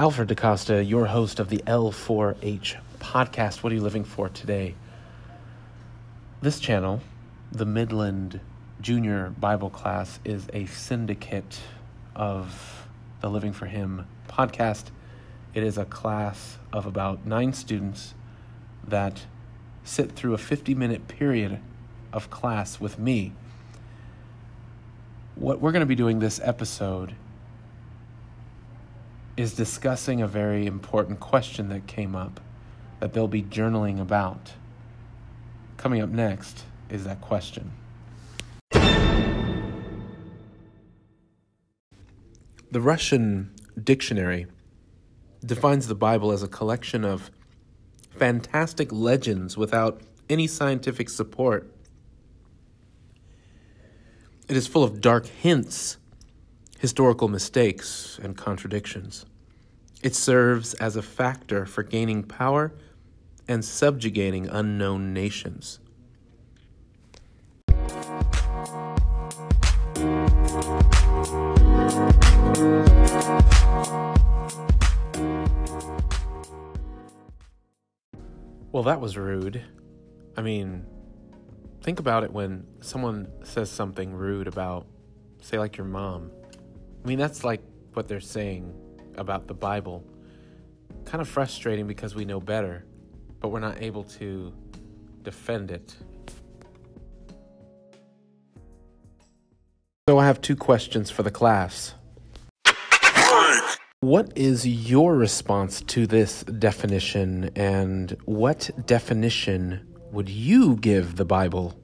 Alfred DaCosta, your host of the L4H podcast. What are you living for today? This channel, the Midland Junior Bible class, is a syndicate of the Living for Him podcast. It is a class of about nine students that sit through a 50 minute period of class with me. What we're going to be doing this episode is discussing a very important question that came up that they'll be journaling about. Coming up next is that question. The Russian dictionary defines the Bible as a collection of fantastic legends without any scientific support. It is full of dark hints, historical mistakes, and contradictions. It serves as a factor for gaining power and subjugating unknown nations. Well, that was rude. I mean, think about it when someone says something rude about, say, like your mom. I mean, that's like what they're saying about the Bible. Kind of frustrating because we know better, but we're not able to defend it. So I have two questions for the class. What is your response to this definition, and what definition would you give the Bible?